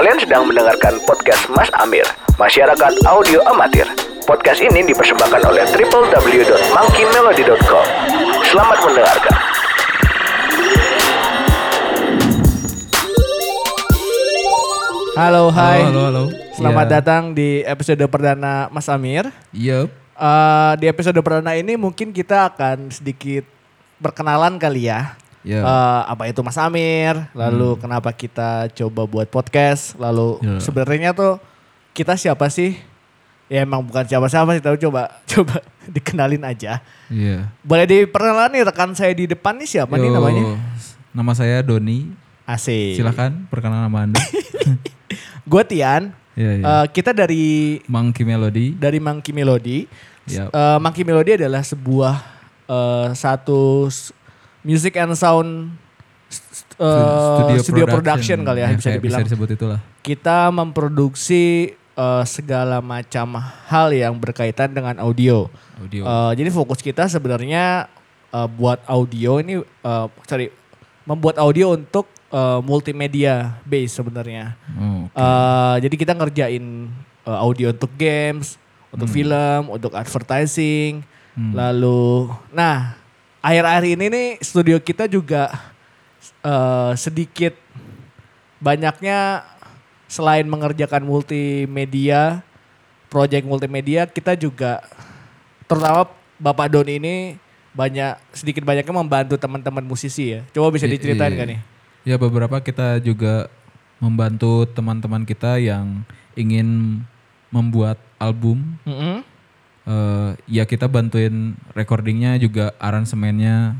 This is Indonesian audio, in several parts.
Kalian sedang mendengarkan podcast Mas Amir, Masyarakat Audio Amatir. Podcast ini dipersembahkan oleh www.monkeymelody.com. Selamat mendengarkan. Halo, hai. Halo, halo, halo. Selamat Iya. datang di episode perdana Mas Amir. Yup. Eh, di episode perdana ini mungkin kita akan sedikit berkenalan kali ya. Iya. Eh, apa itu Mas Amir? Lalu kenapa kita coba buat podcast? Lalu Iya. sebenarnya tuh kita siapa sih? Ya emang bukan siapa-siapa sih, tapi coba coba dikenalin aja. Iya. Boleh diperkenalan nih rekan saya di depan nih siapa nih Yo, namanya? Nama saya Doni. Asik. Silahkan perkenalan nama Anda. Gue Tian. Iya, iya. Eh, kita dari Monkey Melody. dari Monkey Melody. Yap. Eh, Monkey Melody adalah sebuah eh, satu music and sound s- eh, studio, production. kali ya, bisa kayak dibilang. Bisa disebut itulah. Kita memproduksi eh, segala macam hal yang berkaitan dengan audio. Audio. Eh, jadi fokus kita sebenarnya eh, buat audio ini, eh, sorry, membuat audio untuk eh, multimedia base sebenarnya. oh, oke. Eh, jadi kita ngerjain eh, audio untuk games, untuk film, untuk advertising, Hmm. lalu, nah akhir-akhir ini nih studio kita juga eh, sedikit banyaknya selain mengerjakan multimedia, project multimedia, kita juga terutama Bapak Doni ini banyak sedikit banyaknya membantu teman-teman musisi ya. Coba bisa I- diceritain iya. gak nih? Ya beberapa kita juga membantu teman-teman kita yang ingin membuat album. Mm-mm. Eh, ya kita bantuin recordingnya juga aransemennya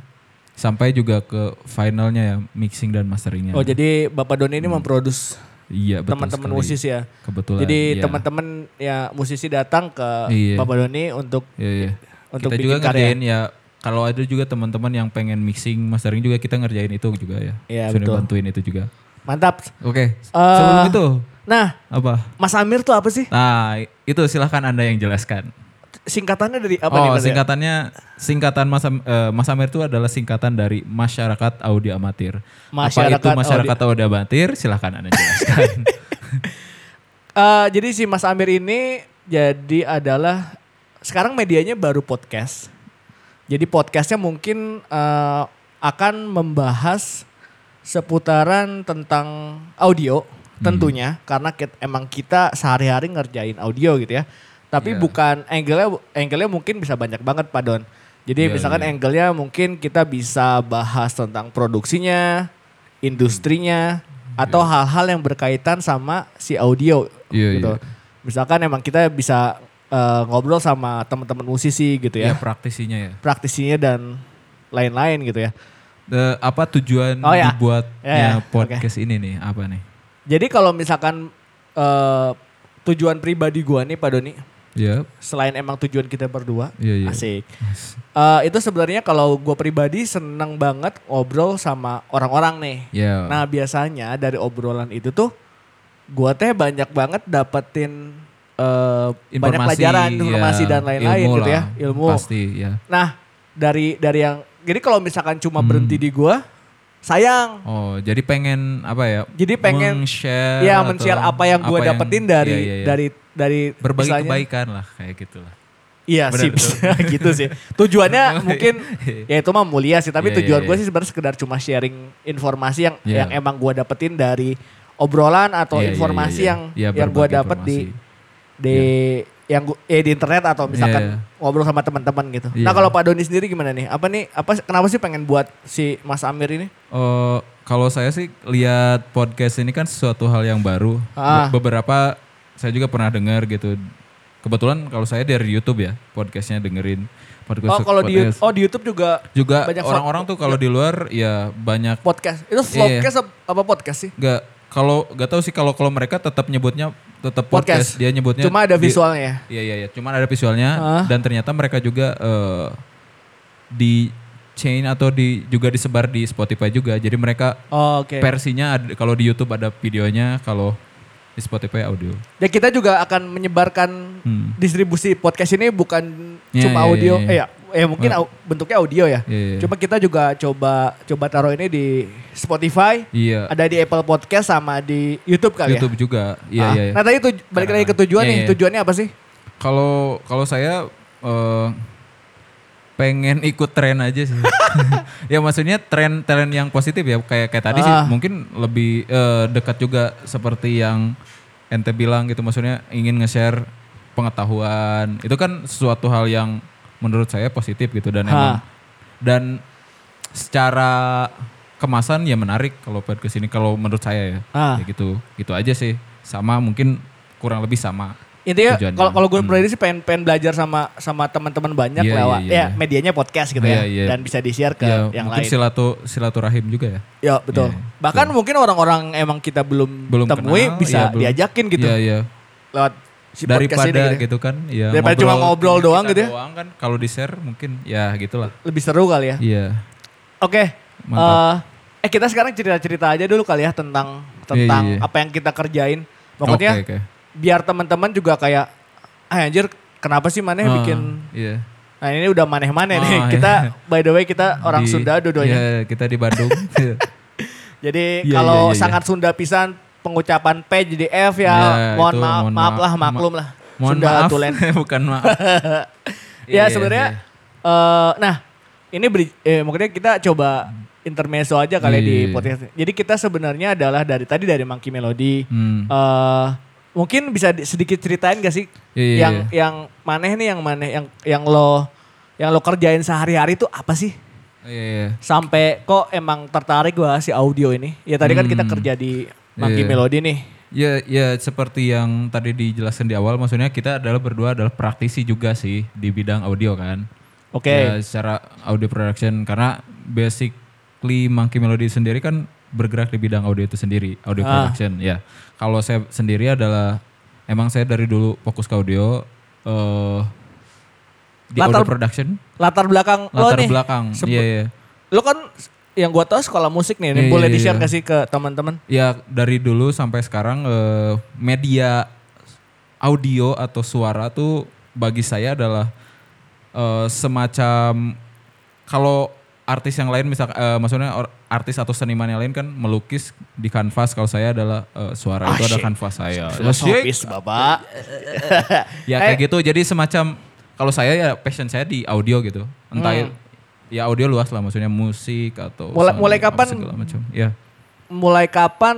sampai juga ke finalnya ya mixing dan masteringnya. Oh jadi Bapak Doni ini memproduce iya betul teman-teman musisi ya. Kebetulan. Jadi iya. teman-teman ya musisi datang ke Iya. Bapak Doni untuk Iya, iya. untuk kita bikin juga karya. ngerjain ya kalau ada juga teman-teman yang pengen mixing mastering juga kita ngerjain itu juga ya. Iya, Sudah betul. bantuin itu juga. Mantap. Oke. Eh, Sebelum itu Nah, apa? Mas Amir tuh apa sih? Nah, itu silahkan Anda yang jelaskan. Singkatannya dari apa nih oh, Mas? ya? singkatannya singkatan Mas, eh, Mas Amir itu adalah singkatan dari Masyarakat Audio Amatir. Masyarakat Apa itu Masyarakat Audio Amatir? Silahkan Anda jelaskan. Eh, jadi si Mas Amir ini jadi adalah sekarang medianya baru podcast. Jadi podcastnya mungkin eh, akan membahas seputaran tentang audio tentunya karena kit- emang kita sehari-hari ngerjain audio gitu ya. Tapi Iya. bukan angle-nya angle-nya mungkin bisa banyak banget Pak Don. Jadi Iya, misalkan iya. angle-nya mungkin kita bisa bahas tentang produksinya, industrinya atau hal-hal yang berkaitan sama si audio Iya, gitu. iya. Misalkan emang kita bisa eh, ngobrol sama teman-teman musisi gitu ya ya, praktisinya ya. praktisinya dan lain-lain gitu ya. The- apa tujuan Oh, ya. dibuatnya Ya, ya. podcast ini nih? Apa nih? Jadi kalau misalkan eh, tujuan pribadi gua nih Pak Doni, Ya, selain emang tujuan kita berdua, Iya, iya. asik. Eh, itu sebenarnya kalau gua pribadi seneng banget ngobrol sama orang-orang nih. ya. Nah biasanya dari obrolan itu tuh gua teh banyak banget dapetin eh, banyak pelajaran, ya, informasi dan lain-lain gitu ya, ilmu. Pasti ya. Nah dari dari yang jadi kalau misalkan cuma Hmm. berhenti di gua, sayang. Oh, jadi pengen apa ya? Jadi pengen share ya men-share apa yang gua dapetin dari iya, iya, iya. dari dari berbagi misalnya- kebaikan lah kayak gitulah. Iya Benar, sih gitu sih. Tujuannya mungkin ya itu mah mulia sih, tapi Iya, tujuan iya, gue iya. sih sebenarnya sekedar cuma sharing informasi yang Iya. yang emang gue dapetin dari obrolan atau Iya, iya, informasi iya, iya. yang Iya, yang gue dapet di informasi. di yang gua, eh, di internet atau misalkan Iya, iya. ngobrol sama teman-teman gitu. Iya. Nah kalau Pak Doni sendiri gimana nih? Apa nih? Apa kenapa sih pengen buat si Mas Amir ini? Oh, kalau saya sih lihat podcast ini kan sesuatu hal yang baru. Ah. Be- Beberapa saya juga pernah dengar gitu. Kebetulan kalau saya dari YouTube ya, podcastnya dengerin podcast. Oh kalau di oh di YouTube juga juga banyak orang-orang tuh kalau di luar ya banyak podcast. Itu Iya, vlogcast ap- apa podcast sih? nggak kalau nggak tahu sih kalau kalau mereka tetap nyebutnya tetap Podcast. podcast. Dia nyebutnya Cuma ada di- visualnya ya. Iya iya iya, cuman ada visualnya Ah. dan ternyata mereka juga eh, di chain atau di juga disebar di Spotify juga. Jadi mereka Oh, Oke. versinya kalau di YouTube ada videonya, kalau di Spotify audio. Ya kita juga akan menyebarkan Hmm. distribusi podcast ini bukan Iya, cuma iya, audio, iya, eh iya. Ya eh mungkin au- bentuknya audio ya. Iya, iya. Cuma kita juga coba coba taruh ini di Spotify, Iya. ada di Apple Podcast sama di YouTube kali YouTube ya. juga. Iya Ah, iya. iya. Nah tadi tuj- balik lagi ke tujuan Iya, nih. iya. Tujuannya apa sih? Kalau kalau saya eh, pengen ikut tren aja sih. ya maksudnya tren tren yang positif ya kayak kayak tadi sih Ah. mungkin lebih eh, dekat juga seperti yang ente bilang gitu maksudnya ingin nge-share pengetahuan. Itu kan sesuatu hal yang menurut saya positif gitu dan Ha. emang dan secara kemasan ya menarik kalau buat ke sini kalau menurut saya ya. Ah. Ya gitu. Gitu aja sih. Sama mungkin kurang lebih sama. Intinya kalau kalau gue Hmm. pribadi sih pengen pengen belajar sama sama teman-teman banyak Iya, lewat iya, iya, ya iya. medianya podcast gitu Iya, ya iya. dan bisa di-share ke ya, yang mungkin lain. silatu silaturahim juga ya. Ya betul. Iya, Bahkan mungkin orang-orang emang kita belum, Belum temui kenal, bisa belum. diajakin gitu Iya, iya. lewat si Daripada gitu. gitu kan, ya Daripada cuma ngobrol doang gitu ya. doang kan kalau di-share mungkin ya gitulah. Lebih seru kali ya. Iya. Oke. Mantap. eh, eh kita sekarang cerita-cerita aja dulu kali ya tentang tentang Iya, iya. apa yang kita kerjain. Pokoknya Oke, oke. biar teman-teman juga kayak ah anjir kenapa sih maneh Ah, bikin Iya. Nah ini udah maneh-maneh nih. Ah, Kita iya. by the way kita orang Di- Sunda dua-duanya. Iya, kita di Bandung. Jadi Iya, kalau iya, iya. sangat Sunda pisan pengucapan P jadi F ya, Ya, mohon itu maaf, mohon maaf maaf. lah, Ma- maklum lah. Mohon Sunda maaf, tulen. bukan maaf. ya Iya, sebenarnya iya. eh nah ini beri, eh, makanya kita coba intermezzo aja kali Iya, di iya, podcast. Jadi kita sebenarnya adalah dari tadi dari Monkey Melody. Hmm. eh mungkin bisa di- sedikit ceritain gak sih iya, yang yang maneh nih yang maneh yang yang lo yang lo kerjain sehari-hari itu apa sih? Iya, iya. Sampai kok emang tertarik gua si audio ini. Ya tadi kan kita Hmm. kerja di Monkey Iya. Melody nih. Ya, ya seperti yang tadi dijelaskan di awal, maksudnya kita adalah berdua adalah praktisi juga sih di bidang audio kan. Oke. Ya, secara audio production karena basically Monkey Melody sendiri kan bergerak di bidang audio itu sendiri, audio Ah. production. Ya, kalau saya sendiri adalah emang saya dari dulu fokus ke audio. eh di Latar- audio production, Latar belakang lo latar belakang. Iya, iya. Lo kan yang gua tahu sekolah musik nih. Ini Iya, boleh iya, di-share iya. gak sih ke teman-teman? Ya dari dulu sampai sekarang eh, media audio atau suara tuh bagi saya adalah eh, semacam kalau artis yang lain misal eh, maksudnya or- artis atau seniman yang lain kan melukis di kanvas kalau saya adalah eh, suara itu adalah Asyik. kanvas saya. Filosofis, Bapak. Ya kayak gitu jadi semacam kalau saya ya passion saya di audio gitu. Entah Hmm. Ya audio luas lah maksudnya musik atau Mulai- sound, mulai apa kapan? segala macam. Ya. mulai kapan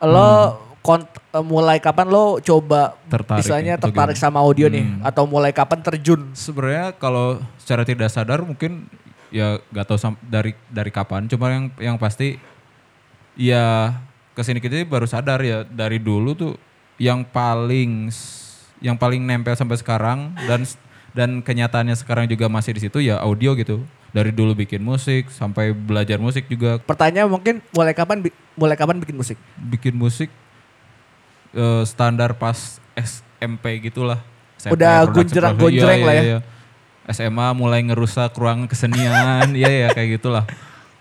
lo kont- eh, mulai kapan lo coba Hmm. Tertarik misalnya ya, tertarik gimana? sama audio nih Hmm. atau mulai kapan terjun? Sebenarnya kalau secara tidak sadar mungkin ya gak tahu dari dari kapan. Cuma yang yang pasti ya ke sini kita baru sadar ya dari dulu tuh yang paling yang paling nempel sampai sekarang dan dan kenyataannya sekarang juga masih di situ ya audio gitu. Dari dulu bikin musik sampai belajar musik juga Pertanyaan mungkin mulai kapan mulai kapan bikin musik? bikin musik eh, standar pas SMP gitulah. SMP, Udah production gonjerang-gonjreng Iya, lah ya. iya, iya. SMA mulai ngerusak ruang kesenian, iya ya kayak gitulah.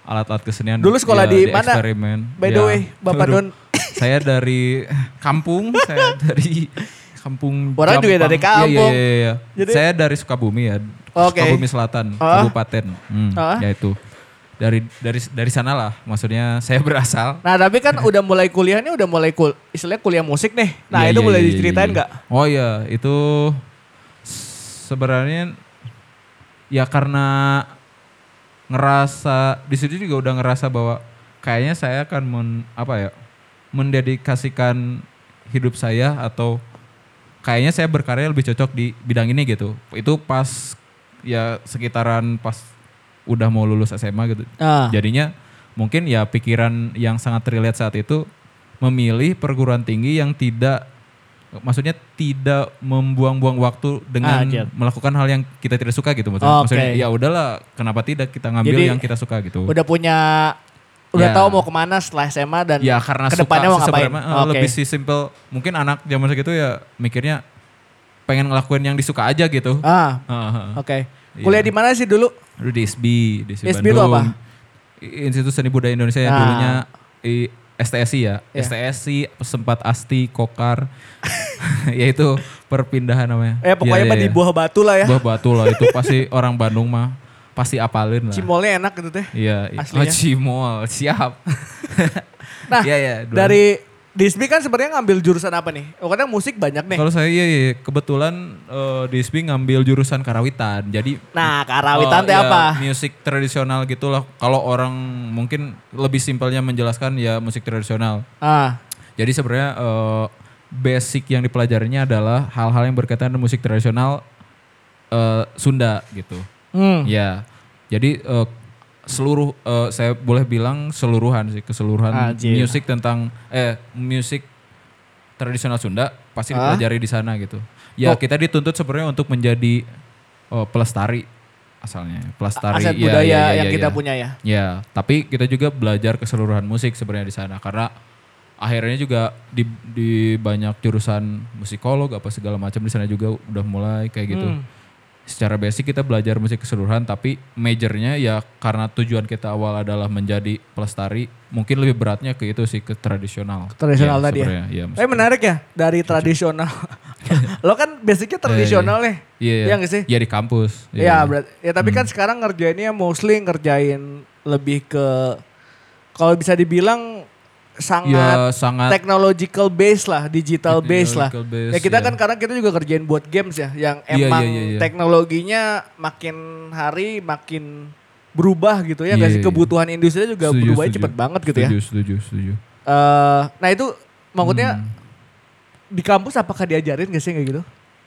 Alat-alat kesenian. Dulu sekolah ya, di mana? Eksperimen. By the Ya. way, Bapak Aduh. Don. saya dari kampung, saya dari kampung Orang juga Jampang. dari Iya, kampung. Iya, iya, iya. Jadi- saya dari Sukabumi ya. Oke. Sukabumi Selatan, Ah. kabupaten. Hmm, Ah. Ya itu. Dari dari dari sana lah, maksudnya saya berasal. Nah tapi kan udah mulai kuliah nih udah mulai kul istilahnya kuliah musik nih. Nah Iya, itu iya, boleh iya, diceritain iya. nggak? Oh iya, itu sebenarnya ya karena ngerasa di situ juga udah ngerasa bahwa kayaknya saya akan men, apa ya mendedikasikan hidup saya atau kayaknya saya berkarya lebih cocok di bidang ini gitu. Itu pas ya sekitaran pas udah mau lulus SMA gitu. Ah. Jadinya mungkin ya pikiran yang sangat relate saat itu memilih perguruan tinggi yang tidak maksudnya tidak membuang-buang waktu dengan Ah, melakukan hal yang kita tidak suka gitu maksudnya. Oke. Maksudnya ya udahlah kenapa tidak kita ngambil Jadi, yang kita suka gitu. Udah punya udah Ya. tahu mau ke mana setelah SMA dan ya karena ke depannya suka mau ngapain? sebenarnya, eh, Oke. lebih sih simple. Mungkin anak zaman segitu ya mikirnya pengen ngelakuin yang disuka aja gitu. Ah, Heeh. oke. Iya. Kuliah di mana sih dulu? Dulu di SB, di SB, SB itu Bandung. apa? I- Institut Seni Budaya Indonesia yang Nah. dulunya I- STSI ya. Ya. STSI sempat ASTI, Kokar. yaitu perpindahan namanya. Eh pokoknya Iya, mah iya, di iya. buah batu lah ya. Buah batu lah itu pasti orang Bandung mah pasti apalin lah. Cimolnya enak gitu teh. Iya, iya. Aslinya. Oh, Cimol, siap. Nah, iya, dua. dari Disbi kan sebenarnya ngambil jurusan apa nih? Oh, kadang musik banyak nih. Kalau saya iya, iya. kebetulan eh, di ISBI ngambil jurusan karawitan. Jadi Nah, karawitan Oh, teh ya, apa? Musik tradisional gitulah. Kalau orang mungkin lebih simpelnya menjelaskan ya musik tradisional. Ah, Jadi sebenarnya eh, basic yang dipelajarinya adalah hal-hal yang berkaitan dengan musik tradisional eh, Sunda gitu. Hmm. Ya. Jadi eh, seluruh eh, saya boleh bilang seluruhan sih keseluruhan Anjir. musik tentang eh musik tradisional Sunda pasti Ah. dipelajari di sana gitu. Ya Oh. kita dituntut sebenarnya untuk menjadi oh, pelestari asalnya, pelestari aset ya, budaya ya, ya, yang ya, kita ya. punya ya. Ya, tapi kita juga belajar keseluruhan musik sebenarnya di sana karena akhirnya juga di, di banyak jurusan musikolog apa segala macam di sana juga udah mulai kayak gitu. Hmm. Secara basic kita belajar musik keseluruhan tapi majornya ya karena tujuan kita awal adalah menjadi pelestari, mungkin lebih beratnya ke itu sih ke tradisional. Tradisional Ya, tadi ya. ya, Tapi menarik ya dari tradisional. Lo kan basicnya tradisional nih. Iya, iya. Iya nggak sih? Iya di kampus. Iya, berarti ya tapi Hmm. kan sekarang ngerjainnya mostly ngerjain lebih ke kalau bisa dibilang sangat Ya sangat technological base lah, digital base lah. Base, ya kita ya. kan karena kita juga kerjain buat games ya, yang Iya, emang iya, iya, iya. teknologinya makin hari makin berubah gitu ya, Iya, nggak sih iya, iya. kebutuhan industri juga Setuju, berubahnya setuju. cepet banget gitu ya. Setuju, setuju, setuju. Eh, nah itu maksudnya Hmm. di kampus apakah diajarin gak sih kayak gitu?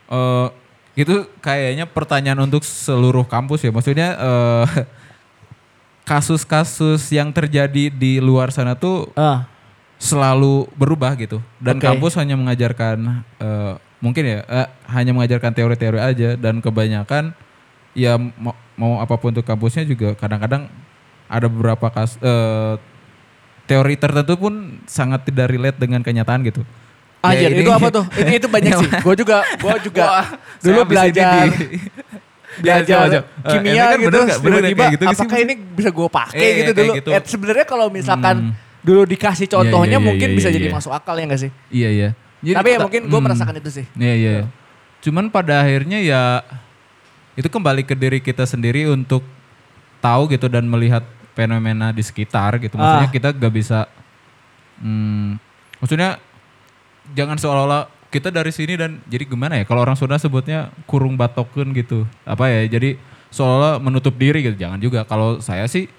Eh, itu kayaknya pertanyaan untuk seluruh kampus ya. Maksudnya eh, kasus-kasus yang terjadi di luar sana tuh Ah, selalu berubah gitu. Dan Oke. kampus hanya mengajarkan eh, mungkin ya eh, hanya mengajarkan teori-teori aja dan kebanyakan ya mau, mau apa pun untuk kampusnya juga kadang-kadang ada beberapa kas eh, teori tertentu pun sangat tidak relate dengan kenyataan gitu. Ya, Anjir, ini- itu apa tuh? Ini itu banyak sih. Gue juga, gue juga Wah, dulu belajar di- belajar Ya, kimia emang kan gitu. bener nggak? Bener Tiba-tiba, kayak gitu sih, apakah Mas? ini bisa gue pakai Eh, gitu dulu? gitu. Eh, sebenarnya kalau misalkan Hmm. Dulu dikasih contohnya iya, mungkin iya, bisa iya, jadi iya. masuk akal ya gak sih? Iya iya. Jadi Tapi ya kita- mungkin gue hmm. merasakan itu sih. Iya iya. Cuman pada akhirnya ya itu kembali ke diri kita sendiri untuk tahu gitu dan melihat fenomena di sekitar gitu. Maksudnya Ah. kita gak bisa, hmm, maksudnya jangan seolah-olah kita dari sini dan jadi gimana ya? Kalau orang Sunda sebutnya kurung batoken gitu. Apa ya? Jadi seolah menutup diri gitu. Jangan juga. Kalau saya sih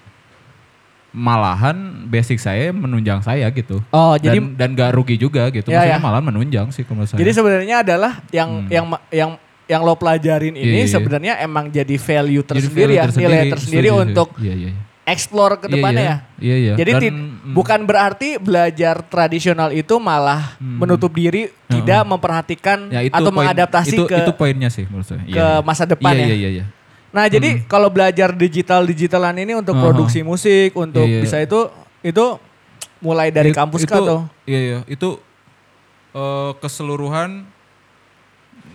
malahan basic saya menunjang saya gitu. Oh, jadi dan, dan gak rugi juga gitu. Ya, Maksudnya ya. malah menunjang sih kalau saya. jadi sebenarnya adalah yang Hmm. yang yang yang lo pelajarin Iya, ini iya, iya. sebenarnya emang jadi value Jadi tersendiri value ya, nilai tersendiri setuju, untuk Iya iya. iya. explore ke Iya, depannya iya. ya. Iya iya. Jadi Dan, mm, bukan berarti belajar tradisional itu malah Hmm. menutup diri, tidak memperhatikan ya, itu atau poin- mengadaptasi itu, ke itu poinnya sih menurut saya. Ke iya. masa depan iya, ya. Iya iya iya. Nah, jadi kalau belajar digital-digitalan ini untuk Aha. produksi musik, untuk Iya, iya. bisa itu itu mulai dari It- kampus itu, kah atau? Iya iya. Itu eh, keseluruhan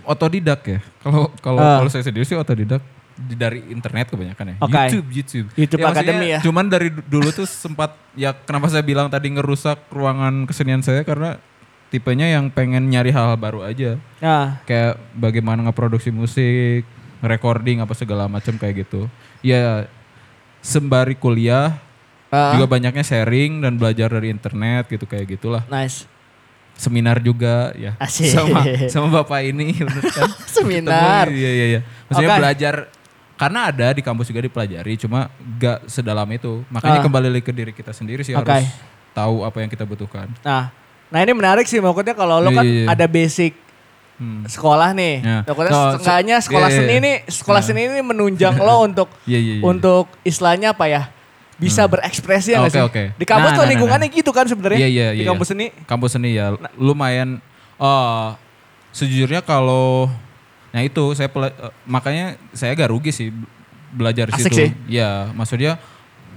otodidak ya. Kalau kalau Ah. kalau saya sendiri sih otodidak di- dari internet kebanyakan ya. Oke. YouTube, YouTube. YouTube maksudnya Academy ya. Cuman dari du- dulu tuh sempat ya kenapa saya bilang tadi ngerusak ruangan kesenian saya karena tipenya yang pengen nyari hal-hal baru aja. Nah, kayak bagaimana ngeproduksi musik, recording apa segala macam kayak gitu. Ya sembari kuliah ah, juga banyaknya sharing dan belajar dari internet gitu kayak gitulah. nice. Seminar juga ya Asik. sama sama bapak ini bener kan. Seminar. Ketemu, Iya iya iya. Maksudnya Oke. belajar karena ada di kampus juga dipelajari cuma gak sedalam itu. Makanya Ah. kembali lagi ke diri kita sendiri sih Oke. harus tahu apa yang kita butuhkan. Nah, nah ini menarik sih maksudnya kalau lo Iya, kan iya, iya. ada basic Hmm. sekolah nih. Ya. Maksudnya No, setengahnya se- sekolah iya, iya, seni iya. ini sekolah Nah. seni ini menunjang lo untuk Iya iya iya. untuk istilahnya apa ya? Bisa berekspresi ya Oke, sih? oke. Di kampus Nah, tuh nah, nah, lingkungannya gitu kan sebenarnya. Iya, iya, Di iya. kampus seni. kampus seni ya lumayan oh sejujurnya kalau nah itu saya pela- eh, makanya saya gak rugi sih belajar Asik situ sih. ya maksudnya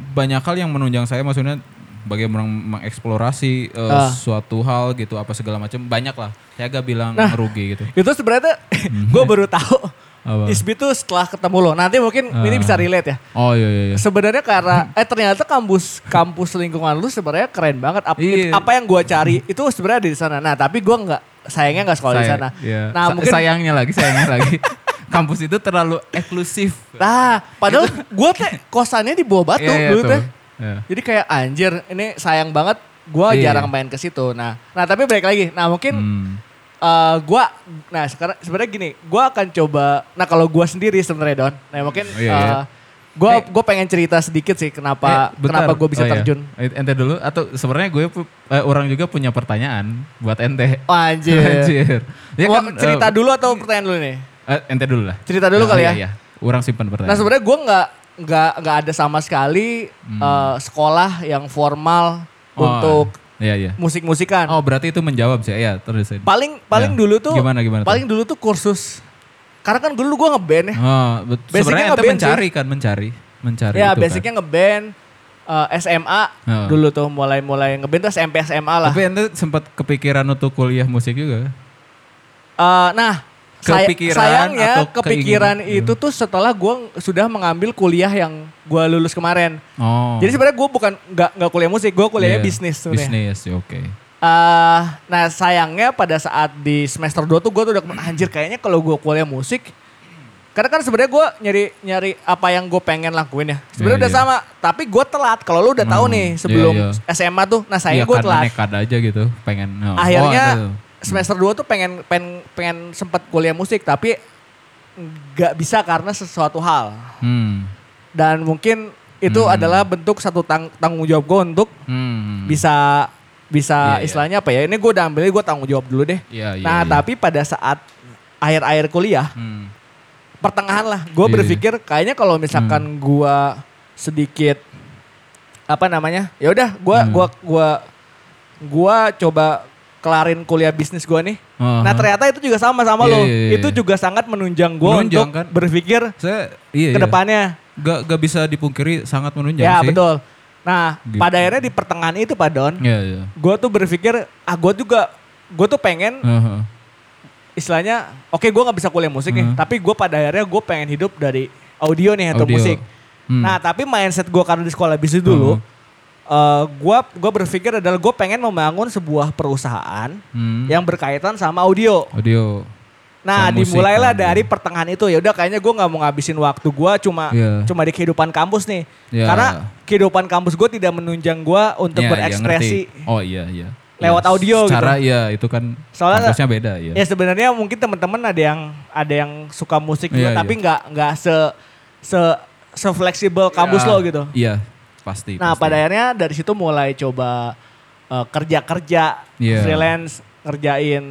banyak hal yang menunjang saya maksudnya bagaimana mengeksplorasi eh, Ah. suatu hal gitu apa segala macam banyak lah saya gak bilang Nah. rugi gitu Itu sebenarnya gue baru tahu Apa? Isbi tuh setelah ketemu lo. Nanti mungkin Ah. ini bisa relate ya. Oh iya iya. iya. Sebenarnya karena eh ternyata kampus kampus lingkungan lu sebenarnya keren banget. Apa, Iya. apa yang gua cari itu sebenarnya di sana. Nah, tapi gua nggak sayangnya nggak sekolah di Saya- sana. iya. Nah, Sa- mungkin sayangnya lagi, sayangnya lagi. Kampus itu terlalu eksklusif. Nah, padahal gue teh kosannya di bawah batu Iya, iya, dulu teh. Iya. Jadi kayak anjir, ini sayang banget. Gue Iya. jarang main ke situ. Nah, nah tapi balik lagi. Nah mungkin Hmm. eh gue, nah sekarang sebenarnya gini, gue akan coba. Nah kalau gue sendiri sebenarnya Don. Nah mungkin Oh, iya, iya. gue Eh. gue pengen cerita sedikit sih kenapa Eh, bentar. kenapa gue bisa Oh, iya. terjun. Eh, Ente dulu atau sebenarnya gue eh, orang juga punya pertanyaan buat ente. Oh, anjir. Anjir. Ya Mau kan, cerita eh, dulu atau pertanyaan dulu nih? eh, ente dulu lah. Cerita dulu Oh, kali iya, ya. Iya. Orang simpan Nah pertanyaan. sebenarnya gue nggak nggak nggak ada sama sekali Hmm. eh, sekolah yang formal Oh, untuk Iya iya. musik-musikan. Oh berarti itu menjawab sih. Ya terus. paling paling Ya. dulu tuh Gimana, gimana tuh? paling dulu tuh kursus karena kan dulu gue ngeband ya Oh, Basicnya ngeband mencari kan, mencari, mencari ya itu basicnya ngeband eh, SMA Oh. dulu tuh mulai mulai ngeband tuh SMP SMA kan. lah Tapi ente sempat kepikiran untuk kuliah musik juga? Eh, nah Kepikiran sayangnya atau kepikiran keinginan? itu tuh setelah gue sudah mengambil kuliah yang gue lulus kemarin Oh. jadi sebenarnya gue bukan nggak nggak kuliah musik gue kuliahnya Iya, bisnis sebenarnya Bisnis, ya, oke. Eh, nah sayangnya pada saat di semester 2 tuh gue tuh udah anjir kayaknya kalau gue kuliah musik karena kan sebenarnya gue nyari nyari apa yang gue pengen lakuin ya sebenarnya Iya, udah iya. sama tapi gue telat kalau lu udah tahu Hmm, nih iya, sebelum iya. SMA tuh nah Iya sayangnya gue telat nekat aja gitu, pengen. oh. akhirnya Oh, ada. semester 2 tuh pengen pengen pengen sempat kuliah musik tapi nggak bisa karena sesuatu hal Hmm. dan mungkin itu Hmm. adalah bentuk satu tang- tanggung jawab gue untuk Hmm. bisa bisa Iya, iya. istilahnya apa ya ini gue udah ambil gue tanggung jawab dulu deh Iya, iya, nah iya. tapi pada saat akhir-akhir kuliah Hmm. pertengahan lah gue Iya, berpikir kayaknya kalau misalkan gue sedikit apa namanya ya udah gue Hmm. gua gua gua coba kelarin kuliah bisnis gue nih Uh-huh. nah ternyata itu juga sama sama Iya, lo iya, iya. itu juga sangat menunjang gue untuk kan? berpikir Saya iya, ke iya. depannya Gak, gak bisa dipungkiri sangat menunjang ya sih. betul nah Gitu. pada akhirnya di pertengahan itu Pak Don Iya, iya. gue tuh berpikir ah gue juga gue tuh pengen Uh-huh. istilahnya oke gue nggak bisa kuliah musik nih Hmm. tapi gue pada akhirnya gue pengen hidup dari audio nih atau Audio. musik Hmm. nah tapi mindset gue karena di sekolah bisnis dulu eh gue gua berpikir adalah gue pengen membangun sebuah perusahaan Hmm. yang berkaitan sama audio Audio. nah Sama musik dimulailah kan, dari pertengahan itu ya udah kayaknya gue nggak mau ngabisin waktu gue cuma Iya. cuma di kehidupan kampus nih Iya. karena kehidupan kampus gue tidak menunjang gue untuk Iya, iya, berekspresi ngerti. oh iya, iya. Lewat Iya, audio gitu. Secara iya itu kan Soalnya- kampusnya beda ya. Ya sebenarnya mungkin teman-teman ada yang ada yang suka musik juga Iya, tapi iya. nggak nggak se se se fleksibel kampus Iya, lo gitu. Iya, pasti. Nah pasti. pada akhirnya dari situ mulai coba eh, kerja-kerja Iya. freelance ngerjain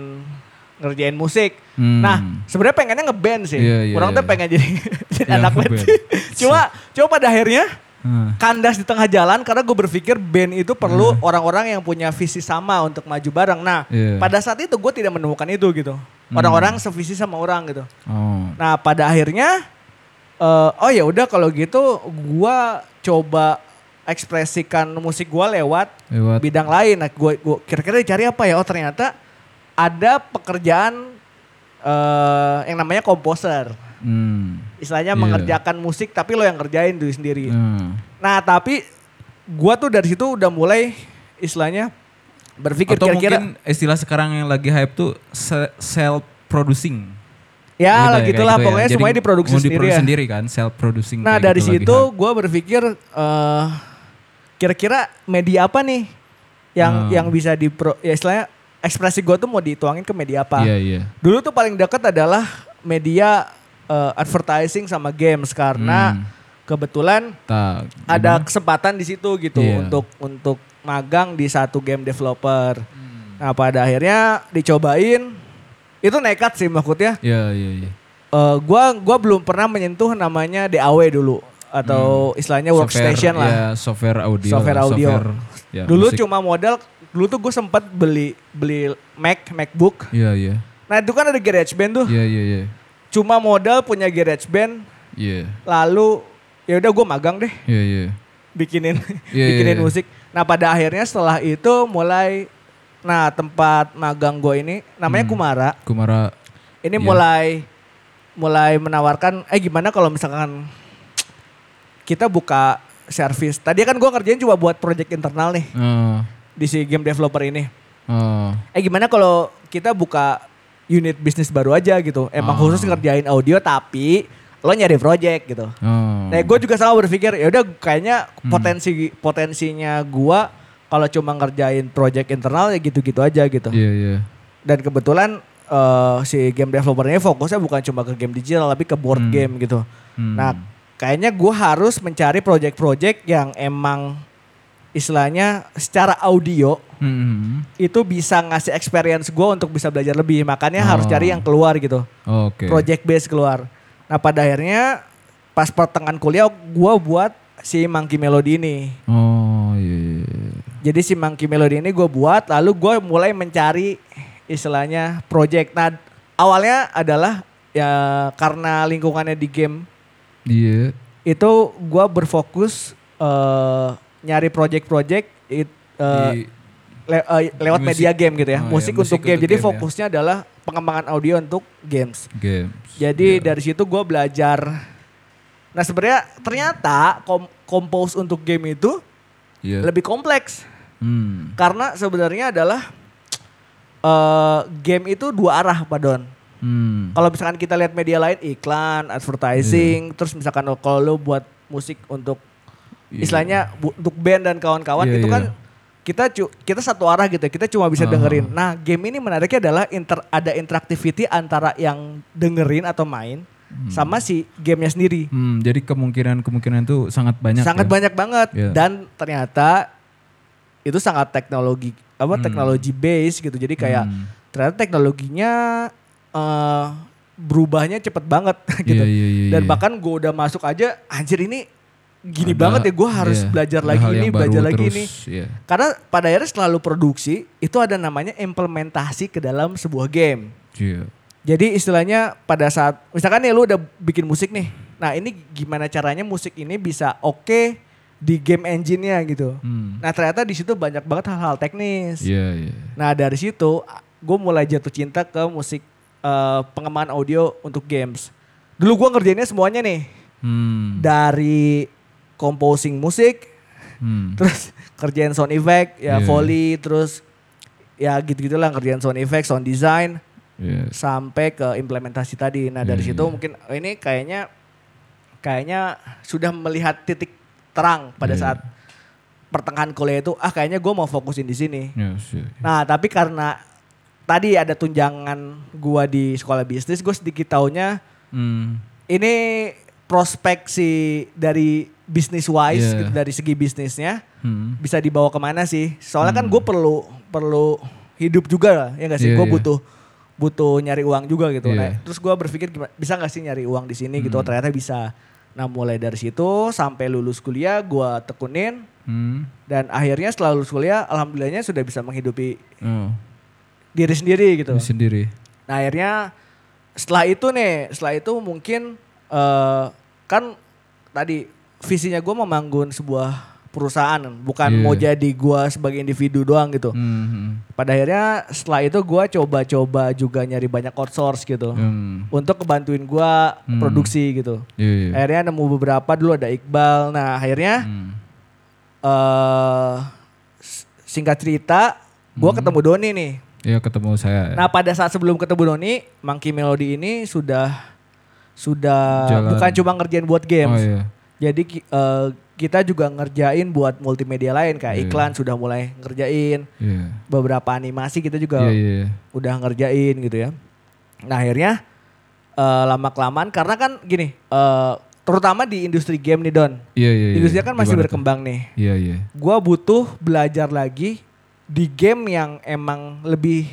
ngerjain musik. Hmm. Nah sebenarnya pengennya ngeband sih. Iya, iya, Orang tuh iya. pengen jadi, jadi Iya, anak band. cuma cuma pada akhirnya Hmm. kandas di tengah jalan karena gue berpikir band itu perlu orang-orang yang punya visi sama untuk maju bareng. Nah Iya. pada saat itu gue tidak menemukan itu gitu. Orang-orang sevisi sama orang gitu. Oh. Nah pada akhirnya eh, oh ya udah kalau gitu gua coba ekspresikan musik gua lewat Lewat bidang lain. Nah, gua, gua kira-kira cari apa ya? Oh ternyata ada pekerjaan eh yang namanya komposer. Hmm. Istilahnya Iya. mengerjakan musik tapi lo yang kerjain dulu sendiri. Hmm. Nah tapi gua tuh dari situ udah mulai istilahnya berpikir Atau kira-kira mungkin istilah sekarang yang lagi hype tuh se- self producing. ya lah Gitu gitulah kayak gitu ya. pokoknya Jadi semuanya diproduksi sendiri diproduksi ya. sendiri kan, self producing. Nah dari gitu situ gue berpikir eh kira-kira media apa nih yang Hmm. yang bisa di ya istilahnya ekspresi gue tuh mau dituangin ke media apa? Iya, iya. Dulu tuh paling dekat adalah media eh, advertising sama games karena Hmm. kebetulan Tak. ada kesempatan di situ gitu Iya. untuk untuk magang di satu game developer. Hmm. Nah pada akhirnya dicobain itu nekat sih maksudnya. Iya, iya, iya. Eh, gua gua belum pernah menyentuh namanya DAW dulu atau istilahnya workstation Hmm. Software, lah. Ya, software audio. Software audio. ya, dulu musik. cuma modal dulu tuh gue sempat beli beli Mac MacBook. Iya, iya. Nah itu kan ada GarageBand tuh. Iya, iya, iya. Cuma modal punya GarageBand. Iya. Lalu ya udah gue magang deh Iya, iya. bikinin Iya, bikinin iya, iya. musik. Nah pada akhirnya setelah itu mulai nah tempat magang gue ini namanya Hmm. Kumara. Kumara Ini Iya. mulai mulai menawarkan eh gimana kalau misalkan kita buka service. Tadi kan gua ngerjain cuma buat project internal nih Oh, di si game developer ini. oh, Eh gimana kalau kita buka unit bisnis baru aja gitu. Emang Ah. khusus ngerjain audio tapi lo nyari project gitu. oh. Nah, gue juga sama berpikir ya udah kayaknya potensi potensinya gua kalau cuma ngerjain project internal ya gitu-gitu aja gitu. Iya, iya. Dan kebetulan eh, si game developer ini fokusnya bukan cuma ke game digital tapi ke board Hmm. game gitu. Hmm. Nah, kayaknya gua harus mencari project-project yang emang istilahnya secara audio Hmm. itu bisa ngasih experience gue untuk bisa belajar lebih. Makanya harus Oh. cari yang keluar gitu. Oke. Project base keluar. Nah pada akhirnya pas pertengahan kuliah gue buat si Monkey Melody ini. Oh, iya, iya. iya. Jadi si Monkey Melody ini gue buat lalu gue mulai mencari istilahnya project. Nah awalnya adalah ya karena lingkungannya di game Iya. itu gue berfokus eh, nyari project-project it- Di- le- eh, lewat Musik. media game gitu ya. Oh, musik, musik untuk game. untuk Jadi game ya. fokusnya adalah pengembangan audio untuk games. games. Jadi Iya. dari situ gue belajar. Nah sebenarnya ternyata kom compose untuk game itu Iya. lebih kompleks Hmm. karena sebenarnya adalah eh game itu dua arah Pak Don. Hmm. Kalau misalkan kita lihat media lain iklan, advertising, Iya. terus misalkan kalau lo buat musik untuk Iya. istilahnya bu- untuk band dan kawan-kawan Iya, itu iya. kan kita cu- kita satu arah gitu ya, kita cuma bisa Ah. dengerin. Nah, game ini menariknya adalah inter, ada interaktiviti antara yang dengerin atau main sama si gamenya sendiri. Hmm, jadi kemungkinan-kemungkinan itu sangat banyak. sangat ya? banyak banget Iya. dan ternyata itu sangat teknologi apa Hmm. teknologi base gitu. Jadi kayak Hmm. ternyata teknologinya eh, berubahnya cepet banget gitu. Iya, iya, iya, Dan iya. bahkan gue udah masuk aja anjir ini gini Ada- banget ya gue harus iya, belajar lagi ini belajar lagi terus, ini. iya. Karena pada akhirnya selalu produksi itu ada namanya implementasi ke dalam sebuah game. Iya. Jadi istilahnya pada saat misalkan nih lu udah bikin musik nih. Nah, ini gimana caranya musik ini bisa oke di game engine-nya gitu. Hmm. Nah, ternyata di situ banyak banget hal-hal teknis. Iya, iya. Nah, dari situ gue mulai jatuh cinta ke musik eh, pengembangan audio untuk games. Dulu gue ngerjainnya semuanya nih. Hmm. Dari composing musik, Hmm. terus kerjain sound effect, ya Iya. foley, terus ya gitu-gitulah kerjain sound effect, sound design Iya. sampai ke implementasi tadi. Nah dari Iya, situ iya. mungkin oh, ini kayaknya kayaknya sudah melihat titik terang pada Iya. saat pertengahan kuliah itu ah kayaknya gue mau fokusin di sini. Yes, iya. Nah tapi karena tadi ada tunjangan gua di sekolah bisnis, gue sedikit taunya Hmm. ini prospek si dari bisnis wise Iya. gitu dari segi bisnisnya Hmm. bisa dibawa ke mana sih? Soalnya kan Hmm. gue perlu perlu hidup juga lah ya gak sih? Iya, gue iya. butuh butuh nyari uang juga gitu. Iya. Nah, terus gue berpikir gimana, bisa gak sih nyari uang di sini gitu? Hmm. Ternyata bisa. Nah mulai dari situ sampai lulus kuliah gue tekunin Hmm. dan akhirnya setelah lulus kuliah alhamdulillahnya sudah bisa menghidupi Oh. Diri sendiri gitu. Ini sendiri. Nah akhirnya setelah itu nih, setelah itu mungkin eh, kan tadi visinya gue membangun sebuah perusahaan, bukan Iya. mau jadi gue sebagai individu doang gitu. Hmm. hmm. Pada akhirnya setelah itu gue coba-coba juga nyari banyak outsource gitu, Hmm. untuk kebantuin gue Hmm. produksi gitu. Iya, iya. Akhirnya nemu beberapa dulu ada Iqbal. Nah akhirnya Hmm. eh singkat cerita, gue Hmm. ketemu Doni nih. Iya ketemu saya. Nah pada saat sebelum ketemu Doni, Monkey Melody ini sudah sudah Jalan. bukan cuma ngerjain buat oh games. iya. Jadi eh, kita juga ngerjain buat multimedia lain kayak Iya. iklan sudah mulai ngerjain, Iya. beberapa animasi kita juga Iya, iya. udah ngerjain gitu ya. Nah akhirnya eh, lama kelamaan karena kan gini, eh, terutama di industri game nih Don, Iya, iya. iya. industri kan masih Gimana tuh? berkembang nih. Iya, iya. Gua butuh belajar lagi di game yang emang lebih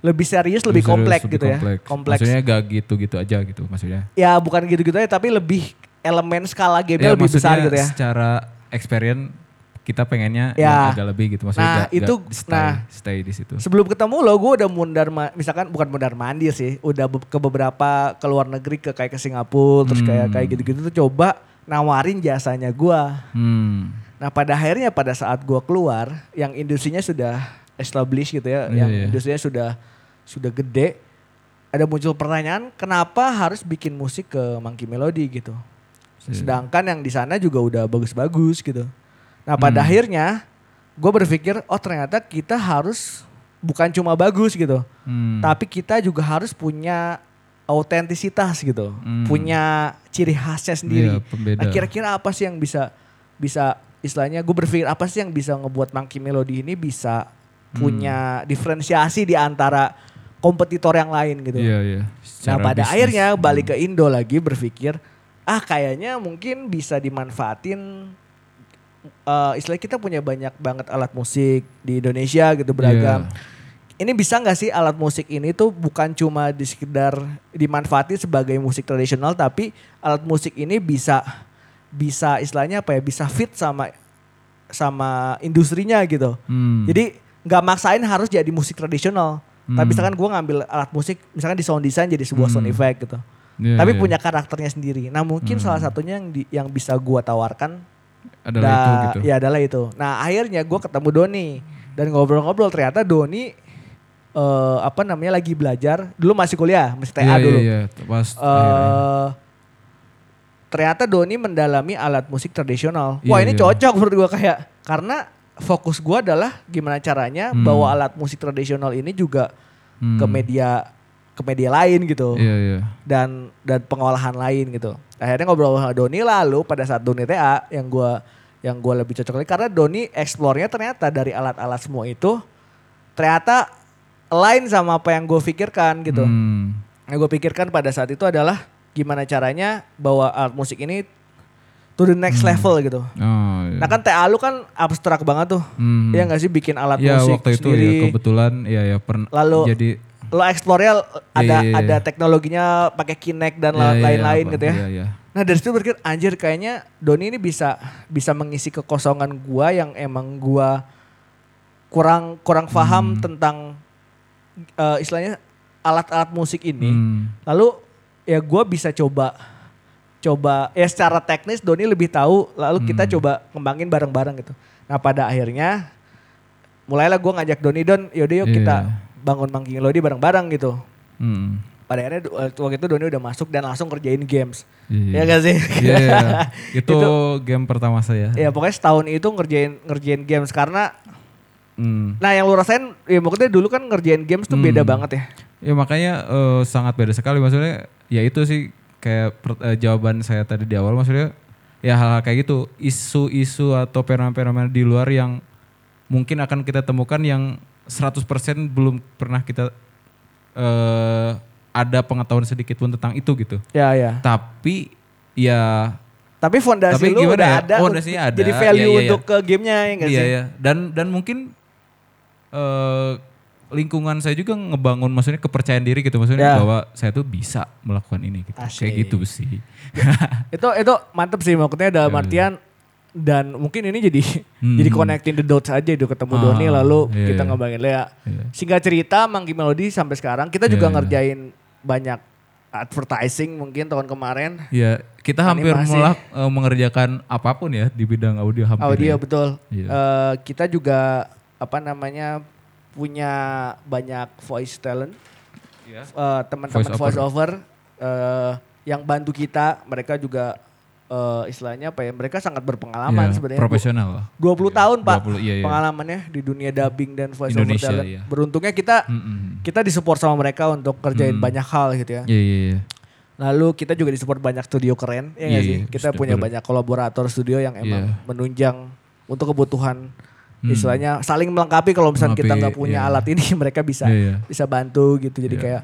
lebih serius, lebih, serius, kompleks lebih gitu ya. kompleks. Maksudnya gak gitu-gitu aja gitu maksudnya. Ya bukan gitu-gitu aja tapi lebih elemen skala gamenya Ya, lebih besar gitu ya. Secara experience kita pengennya Ya. agak lebih gitu maksudnya Nah, gak- gak itu- stay, nah. stay di situ. Sebelum ketemu lo gue udah mundar misalkan bukan mundar mandir sih, udah ke beberapa ke luar negeri ke kayak ke Singapura terus kayak Hmm. kayak gitu-gitu tuh coba nawarin jasanya gua. Hmm. Nah, pada akhirnya pada saat gua keluar yang industrinya sudah established gitu ya, Iya, yang iya. industrinya sudah sudah gede. ada muncul pertanyaan kenapa harus bikin musik ke Monkey Melody gitu. Iya. Sedangkan yang di sana juga udah bagus-bagus gitu. Nah pada Hmm. akhirnya gue berpikir oh ternyata kita harus bukan cuma bagus gitu, Hmm. tapi kita juga harus punya autentisitas gitu, Hmm. punya ciri khasnya sendiri. Iya, pembeda. Nah, kira-kira apa sih yang bisa bisa istilahnya gue berpikir apa sih yang bisa ngebuat Monkey Melody ini bisa Hmm. punya diferensiasi di antara kompetitor yang lain gitu. Iya, iya. Nah Secara pada bisnis. akhirnya Hmm. balik ke Indo lagi berpikir ah kayaknya mungkin bisa dimanfaatin eh istilah kita punya banyak banget alat musik di Indonesia gitu beragam. Iya. Ini bisa nggak sih alat musik ini tuh bukan cuma di sekedar dimanfaatin sebagai musik tradisional tapi alat musik ini bisa bisa istilahnya apa ya bisa fit sama sama industrinya gitu. Hmm. Jadi nggak maksain harus jadi musik tradisional. Tapi Hmm. misalkan gue ngambil alat musik, misalkan di sound design jadi sebuah sound Hmm. effect gitu. Iya, Tapi iya. punya karakternya sendiri. Nah mungkin Hmm. salah satunya yang di, yang bisa gue tawarkan adalah da- itu gitu. ya adalah itu. Nah akhirnya gue ketemu Doni dan ngobrol-ngobrol ternyata Doni eh, apa namanya lagi belajar. Dulu masih kuliah, masih TA Iya, dulu. Iya, iya. Pas Eh, akhirnya. Ternyata Doni mendalami alat musik tradisional. Iya, Wah ini iya. cocok menurut gue kayak karena fokus gue adalah gimana caranya Hmm. bawa alat musik tradisional ini juga Hmm. ke media ke media lain gitu Iya, iya. dan dan pengolahan lain gitu. Akhirnya ngobrol sama Doni lalu pada saat Doni TA yang gue yang gue lebih cocok lagi karena Doni eksplornya ternyata dari alat-alat semua itu ternyata lain sama apa yang gue pikirkan gitu Hmm. yang gue pikirkan pada saat itu adalah gimana caranya bawa alat musik ini to the next level gitu. Oh, iya. Nah kan TA lu kan abstrak banget tuh. Hmm. Iya gak sih bikin alat ya, musik waktu itu sendiri. ya kebetulan ya ya pernah Lalu jadi Lo eksplornya ada Iya, iya, iya. ada teknologinya pakai Kinect dan Iya, iya, lain-lain apa, gitu ya. Iya, iya. Nah dari situ berpikir anjir kayaknya Doni ini bisa bisa mengisi kekosongan gua yang emang gua kurang kurang Hmm. paham tentang eh, istilahnya alat-alat musik ini. Hmm. Lalu ya gue bisa coba coba ya secara teknis Doni lebih tahu lalu kita Hmm. coba kembangin bareng-bareng gitu. Nah pada akhirnya mulailah gue ngajak Doni Don yaudah yuk Iya. kita bangun Mangking Lodi bareng-bareng gitu. Hmm. Pada akhirnya du- waktu itu Doni udah masuk dan langsung kerjain games. Iya. Ya gak sih? Iya, iya. itu, Itu- game pertama saya. ya pokoknya setahun itu ngerjain ngerjain games karena Hmm. nah yang lu rasain ya maksudnya dulu kan ngerjain games tuh Hmm. beda banget ya. Ya makanya eh, sangat beda sekali maksudnya ya itu sih kayak per- eh, jawaban saya tadi di awal maksudnya ya hal-hal kayak gitu isu-isu atau fenomena-fenomena di luar yang mungkin akan kita temukan yang 100% belum pernah kita eh ada pengetahuan sedikit pun tentang itu gitu. Ya ya. Tapi ya Tapi fondasi Tapi lu udah ya? ada. Fondasinya ada. Jadi value Iya, iya, iya. untuk ke gamenya ya gak iya sih? ya dan dan mungkin eh lingkungan saya juga ngebangun maksudnya kepercayaan diri gitu maksudnya Ya. bahwa saya tuh bisa melakukan ini gitu. Asik. Kayak gitu sih. itu itu mantep sih maksudnya dalam Iya, artian dan mungkin ini jadi Hmm. jadi connecting the dots aja itu ketemu Ah, Doni lalu iya, kita iya. ngembangin Lea. Iya. Singkat cerita Manggi Melody sampai sekarang kita juga Iya, iya. ngerjain banyak advertising mungkin tahun kemarin. Ya, kita hampir Animasi. melak, eh, mengerjakan apa pun ya di bidang audio hampir. Audio ya. betul. Iya. Eh, kita juga apa namanya punya banyak voice talent. Iya. Eh, teman-teman Voice voice over eh, yang bantu kita, mereka juga eh, istilahnya apa ya? Mereka sangat berpengalaman Iya, sebenarnya. Profesional. 20 tahun Pak 20, iya, iya. pengalamannya di dunia dubbing dan voice over Indonesia, talent. iya. Beruntungnya kita Mm-mm. kita disupport sama mereka untuk kerjain Mm. banyak hal gitu ya. Iya iya iya. Lalu kita juga disupport banyak studio keren ya nggak Iya, sih? iya, Kita studio punya banyak kolaborator studio yang emang Iya. menunjang untuk kebutuhan Hmm. istilahnya saling melengkapi kalau misalnya kita nggak punya iya. alat ini mereka bisa Iya, iya. bisa bantu gitu. Jadi Iya. kayak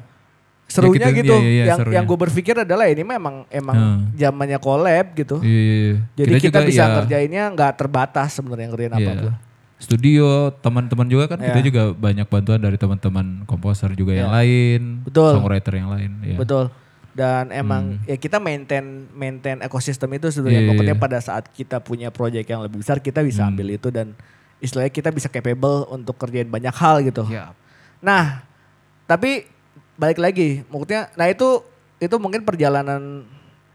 serunya gitu, gitu. iya, iya, yang serunya. yang gue berpikir adalah ini memang emang Hmm. zamannya collab gitu. Iya, iya, iya. Jadi kita, juga bisa ya, ngerjainnya nggak terbatas sebenarnya ngerjain iya. apa pun. Studio, teman-teman juga kan kita Iya. juga banyak bantuan dari teman-teman komposer juga yang Iya. lain, Betul. songwriter yang lain. Iya. Betul. Dan emang ya kita maintain maintain ekosistem itu sebenarnya Hmm. Iya, pokoknya iya. pada saat kita punya project yang lebih besar kita bisa Hmm. ambil itu dan istilahnya kita bisa capable untuk kerjain banyak hal gitu. Iya. Nah, tapi balik lagi, maksudnya nah itu itu mungkin perjalanan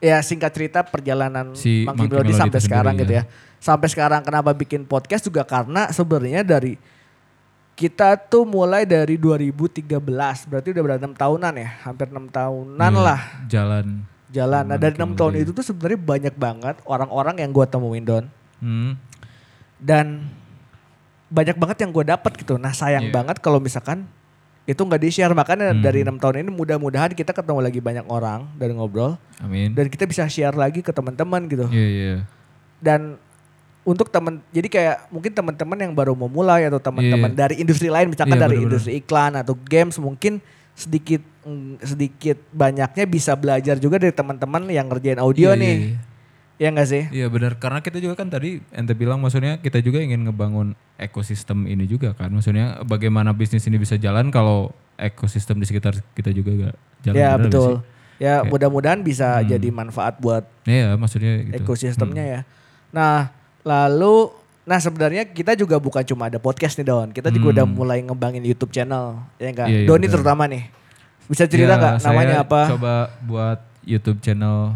ya singkat cerita perjalanan Si Monkey Melody sampai sekarang gitu ya. ya. Sampai sekarang kenapa bikin podcast juga karena sebenarnya dari kita tuh mulai dari 2013, berarti udah berada 6 tahunan ya, hampir 6 tahunan Iya, lah Jalan. jalan. Nah dari 6 Menuju tahun itu tuh sebenarnya banyak banget orang-orang yang gue temuin Don. Hmm. Dan banyak banget yang gue dapat gitu. Nah sayang Iya. banget kalau misalkan itu nggak di-share. Makanya Hmm. dari enam tahun ini mudah-mudahan kita ketemu lagi banyak orang dan ngobrol. Amin. Dan kita bisa share lagi ke teman-teman gitu. Iya, iya. Dan untuk temen, jadi kayak mungkin teman-teman yang baru mau mulai atau teman-teman Iya. dari industri lain, misalkan Iya, dari industri iklan atau games, mungkin sedikit mm, sedikit banyaknya bisa belajar juga dari teman-teman yang ngerjain audio Iya, nih. iya, iya. Ya nggak sih? Iya benar karena kita juga kan tadi ente bilang maksudnya kita juga ingin ngebangun ekosistem ini juga kan maksudnya bagaimana bisnis ini bisa jalan kalau ekosistem di sekitar kita juga gak jalan Ya nggak betul. sih? Ya Kayak- mudah-mudahan bisa Hmm. jadi manfaat buat Iya maksudnya gitu. ekosistemnya ya. Nah lalu, nah sebenarnya kita juga bukan cuma ada podcast nih Don. Kita juga Hmm. udah mulai ngembangin YouTube channel. Ya enggak? Iya, iya, Doni betul. terutama nih. Bisa cerita Ya, nggak saya namanya apa? Coba buat YouTube channel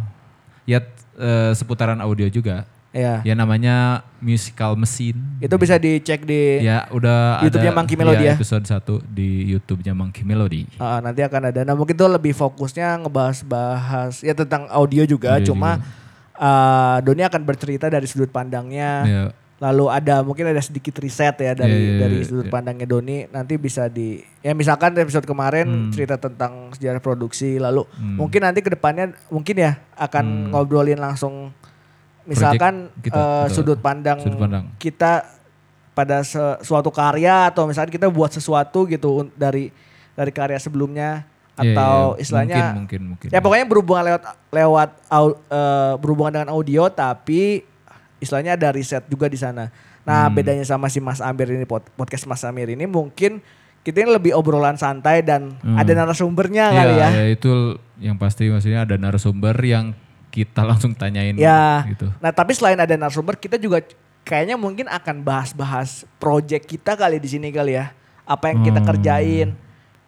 ya eh, seputaran audio juga. Ya. Ya namanya Musical Machine. Itu bisa dicek di Ya udah YouTube-nya ada Monkey Melody ya? episode 1 di YouTube-nya Monkey Melody. Ah, nanti akan ada. Nah mungkin itu lebih fokusnya ngebahas-bahas ya tentang audio juga. Audio cuma ah, Doni akan bercerita dari sudut pandangnya. Ya, Lalu ada mungkin ada sedikit riset ya dari Iya, iya, dari iya, sudut iya. pandangnya Doni. Nanti bisa di ya misalkan episode kemarin Hmm. cerita tentang sejarah produksi. Lalu Hmm. mungkin nanti ke depannya mungkin ya akan Hmm. ngobrolin langsung misalkan kita, betul. sudut pandang Sudut pandang. kita pada suatu karya atau misalnya kita buat sesuatu gitu dari dari karya sebelumnya Iya, atau iya. istilahnya mungkin mungkin mungkin. ya pokoknya berhubungan lewat lewat au- eh, berhubungan dengan audio tapi istilahnya ada riset juga di sana. Nah Hmm. bedanya sama si Mas Amir ini pod- podcast Mas Amir ini mungkin kita ini lebih obrolan santai dan Hmm. ada narasumbernya Iya, kali ya. ya itu yang pasti maksudnya ada narasumber yang kita langsung tanyain Ya. gitu. Nah tapi selain ada narasumber kita juga kayaknya mungkin akan bahas-bahas project kita kali di sini kali ya. Apa yang kita Hmm. kerjain.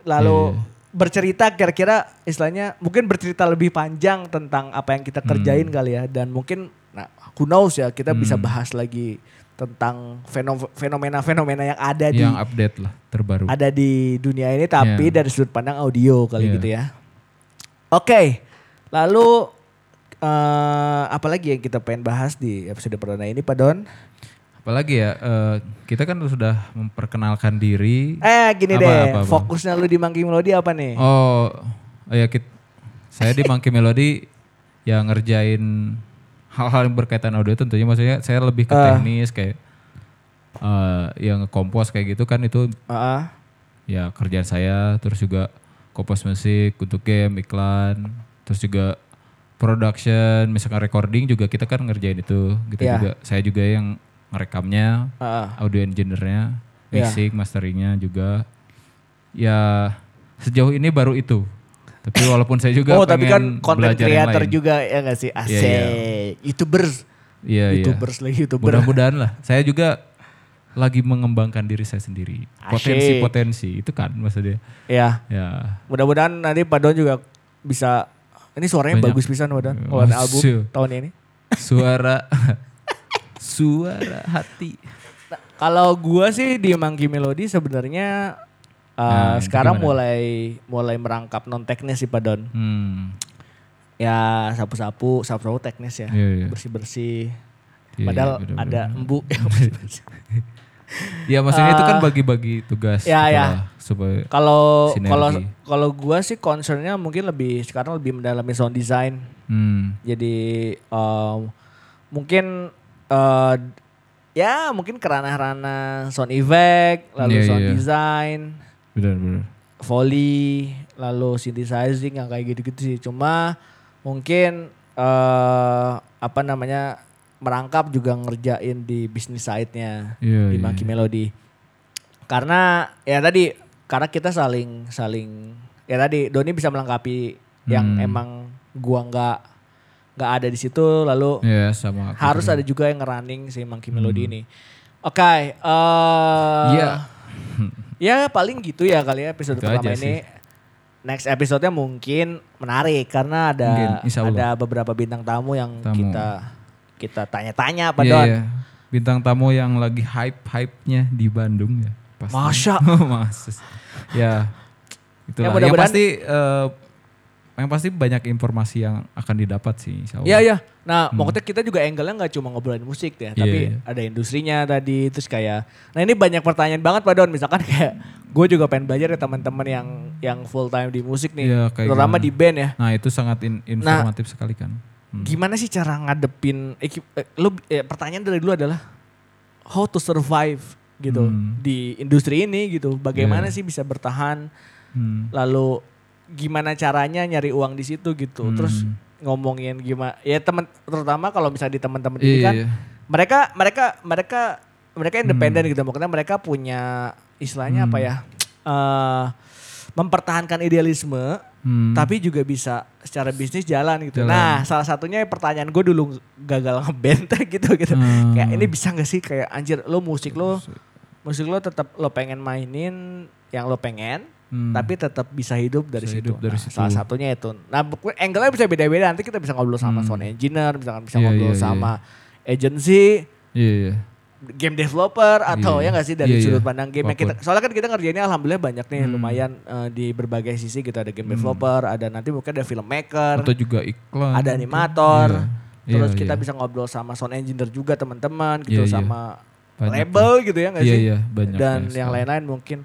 Lalu Iya, bercerita kira-kira istilahnya mungkin bercerita lebih panjang tentang apa yang kita kerjain Hmm. kali ya. Dan mungkin who knows ya kita bisa Hmm. bahas lagi tentang feno- fenomena-fenomena yang ada di Yang update lah terbaru. ada di dunia ini tapi Iya. dari sudut pandang audio kali Iya. gitu ya. Oke, lalu eh apa lagi yang kita pengen bahas di episode perdana ini Pak Don? Apalagi ya eh, kita kan sudah memperkenalkan diri. Eh gini Apa, deh, apa, apa? fokusnya lu di Monkey Melody apa nih? Oh, oh ya kit, saya di Monkey Melody yang ngerjain hal-hal yang berkaitan audio tentunya maksudnya saya lebih ke Ah. teknis kayak eh yang kompos kayak gitu kan itu Heeh. ya kerjaan saya terus juga kompos musik untuk game iklan terus juga production misalkan recording juga kita kan ngerjain itu gitu Iya. juga saya juga yang merekamnya Heeh. audio engineer-nya Iya. mixing masteringnya juga ya sejauh ini baru itu tapi walaupun saya juga Oh tapi kan pengen content belajar creator juga ya gak sih? Asik. iya. Youtubers. iya iya Youtubers lagi Youtuber. mudah-mudahan lah saya juga lagi mengembangkan diri saya sendiri potensi-potensi itu kan maksudnya Ya, ya mudah-mudahan nanti Pak Don juga bisa ini suaranya Banyak. bagus pisan Pak Don. Oh, album siap. tahun ini. suara suara hati Nah, kalau gua sih di Monkey Melody sebenarnya uh, Nah, sekarang gimana? mulai mulai merangkap non teknis sih Pak Don. hmm Ya sapu-sapu, sapu-sapu teknis ya. Iya, iya. Bersih-bersih. Iya, Padahal iya, bener-bener. ada embu ya maksudnya itu kan Ah. bagi-bagi tugas Ya, ya. supaya Kalau kalau kalau gua sih concernnya mungkin lebih sekarang lebih mendalami sound design. hmm Jadi um, mungkin uh, ya mungkin kerana-rana sound effect, lalu Iya, sound iya. design, benar-benar foley, lalu synthesizing yang kayak gitu-gitu sih. Cuma mungkin eh apa namanya merangkap juga ngerjain di bisnis side-nya Iya, di iya, Monkey iya. Melody. Karena ya tadi karena kita saling saling ya tadi Doni bisa melengkapi yang Hmm. emang gua nggak nggak ada di situ lalu ya sama harus juga. ada juga yang ngerunning si Monkey Melody ini. Oke, eh Iya. Ya paling gitu ya kali ya episode Itu pertama ini. Next episode-nya mungkin menarik karena ada Mungkin, ada beberapa bintang tamu yang Tamu. kita kita tanya-tanya Pak Iya, Don. iya. bintang tamu yang lagi hype hype nya di Bandung ya pasti. Masa. sih. Ya. Itu Ya, yang mudah-mudahan- pasti eh, yang pasti banyak informasi yang akan didapat sih insya Allah. Iya iya. Nah, maksudnya kita juga angle-nya nggak cuma ngobrolin musik ya, Hmm. Iya, tapi iya. ada industrinya tadi, terus kayak, nah ini banyak pertanyaan banget Pak Don, misalkan kayak gue juga pengen belajar ya teman-teman yang yang full time di musik nih, Iya, kayak terutama gimana? di band ya. Nah itu sangat in- informatif sekali kan. Hmm. Gimana sih cara ngadepin, eh, eh, lu eh, pertanyaan dari dulu adalah how to survive gitu Hmm. di industri ini gitu, bagaimana Iya. sih bisa bertahan, Hmm. lalu gimana caranya nyari uang di situ gitu, Hmm. terus ngomongin gimana, ya teman terutama kalau misalnya di teman-teman ini Iya, kan iya. mereka mereka mereka mereka Hmm. independen gitu maksudnya mereka punya istilahnya apa ya eh mempertahankan idealisme Hmm. tapi juga bisa secara bisnis jalan gitu Jalan. nah salah satunya pertanyaan gue dulu gagal ngeband gitu gitu Hmm. kayak ini bisa gak sih kayak anjir lo musik lo musik lo tetap lo pengen mainin yang lo pengen Hmm. tapi tetap bisa hidup dari Bisa situ. hidup dari Nah, situ. Salah satunya itu. Nah, angle-nya bisa beda-beda. Nanti kita bisa ngobrol sama sound engineer, misalkan bisa Hmm. Iya, ngobrol iya, iya. sama agency, Iya, iya. game developer atau Iya. ya nggak sih dari Iya, sudut pandang game kita. Soalnya kan kita ngerjainnya alhamdulillah banyak nih Hmm. lumayan eh, di berbagai sisi gitu ada game developer, ada nanti mungkin ada filmmaker, Atau juga iklan. ada animator. Iya. Terus Iya, kita iya. bisa ngobrol sama sound engineer juga teman-teman gitu iya. sama Banyak label gitu ya nggak Iya, sih? iya, banyak Dan ya, yang lain-lain mungkin.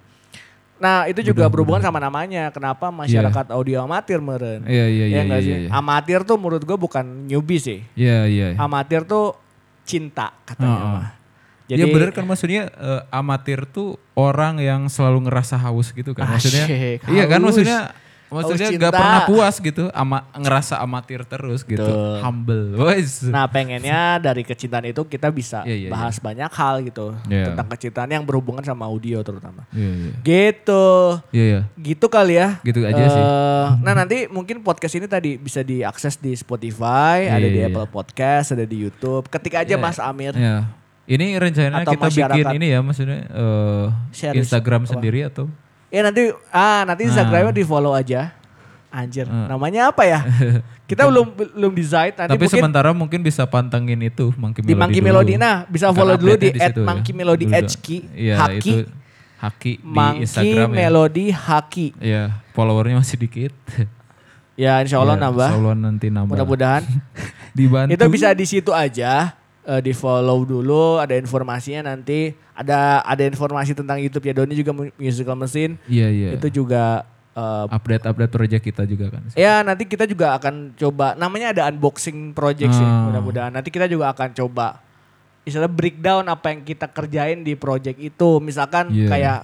Nah itu juga Mudah-mudahan. berhubungan sama namanya. Kenapa masyarakat audio amatir meren? Iya, iya, iya. Ya iya, sih? iya. Amatir tuh menurut gue bukan newbie sih. Iya, iya. iya. Amatir tuh cinta katanya. Heeh. mah. Jadi, ya bener kan maksudnya eh, amatir tuh orang yang selalu ngerasa haus gitu kan. Maksudnya Asyik, iya kan haus. maksudnya maksudnya nggak pernah puas gitu ama ngerasa amatir terus gitu. Betul. Humble. Wes. Nah pengennya dari kecintaan itu kita bisa Iya, iya, bahas banyak hal gitu. Iya. Tentang kecintaan yang berhubungan sama audio terutama. Iya, iya. Gitu. Iya, iya. Gitu kali ya. Gitu aja sih. Eh, Nah nanti mungkin podcast ini tadi bisa diakses di Spotify, Iya, ada di iya, Apple Podcast, ada di YouTube. Ketik aja Iya. Mas Amir. Iya. Ini rencananya Atau kita bikin ini ya maksudnya Share- Instagram apa? sendiri atau Ya nanti ah nanti Instagramnya di follow aja. Anjir, namanya apa ya? Kita belum belum. Nanti Tapi mungkin sementara mungkin bisa pantengin itu Monkey di Melody Monkey dulu. Melody. Nah, bisa follow dulu di situ ya. Monkey Melody Dulu. HQ. Iya, Haki. itu Haki di Monkey Instagram ya. Melody Haki. Iya, followernya masih dikit. Ya insya Allah Iya, nambah. Insya Allah nanti nambah. Mudah-mudahan. Dibantu. Itu bisa di situ aja. Eh, di follow dulu, ada informasinya nanti. Ada ada informasi tentang YouTube ya Doni juga mu- musical mesin. Iya, iya. Itu juga eh, update-update project kita juga kan. Ya nanti kita juga akan coba namanya ada unboxing project sih Ah. mudah-mudahan nanti kita juga akan coba istilah breakdown apa yang kita kerjain di project itu misalkan Iya. kayak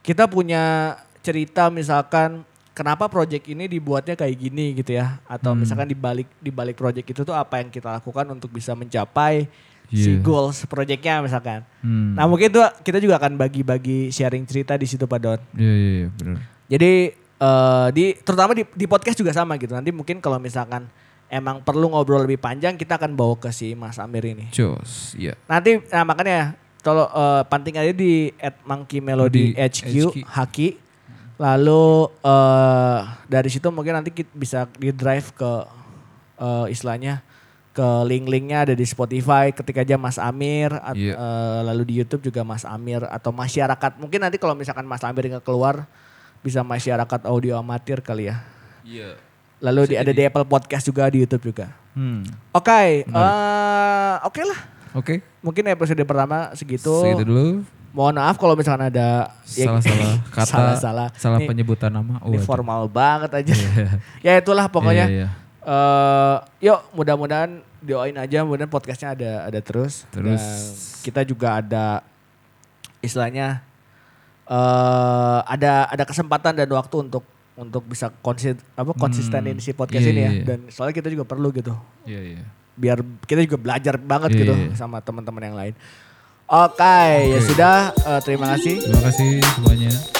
kita punya cerita misalkan kenapa project ini dibuatnya kayak gini gitu ya atau Hmm. misalkan di balik di balik project itu tuh apa yang kita lakukan untuk bisa mencapai si Iya. goals projectnya misalkan. Hmm. Nah mungkin tuh kita juga akan bagi-bagi sharing cerita di situ Pak Don. Iya, iya, iya, benar. Jadi eh, di terutama di, di podcast juga sama gitu. Nanti mungkin kalau misalkan emang perlu ngobrol lebih panjang, kita akan bawa ke si Mas Amir ini. Jos, iya. Nanti nah makanya kalau eh, panting aja di at Monkey Melody Di HQ, HQ. Haki. Lalu eh dari situ mungkin nanti kita bisa di drive ke eh, istilahnya ke link-linknya ada di Spotify. Ketik aja Mas Amir at- Iya. eh, lalu di YouTube juga Mas Amir atau masyarakat. Mungkin nanti kalau misalkan Mas Amir nggak keluar bisa masyarakat audio amatir kali ya. Iya. lalu di, ada di Apple Podcast juga di YouTube juga. Hmm. oke eh, oke lah. Oke, mungkin episode pertama segitu, segitu dulu. Mohon maaf kalau misalkan ada ya- Salah-salah kata, salah-salah salah Ini- penyebutan nama. Oh, ini formal banget aja Iya. ya itulah pokoknya Iya, iya. eh yuk mudah-mudahan doain aja mudah-mudahan podcastnya ada ada terus Terus. dan kita juga ada istilahnya eh ada ada kesempatan dan waktu untuk untuk bisa konsis apa konsistenin si podcast iya, ini ya iya. dan soalnya kita juga perlu gitu Iya, iya. biar kita juga belajar banget Iya, gitu iya. sama teman-teman yang lain oke ya sudah eh, terima kasih Terima kasih semuanya.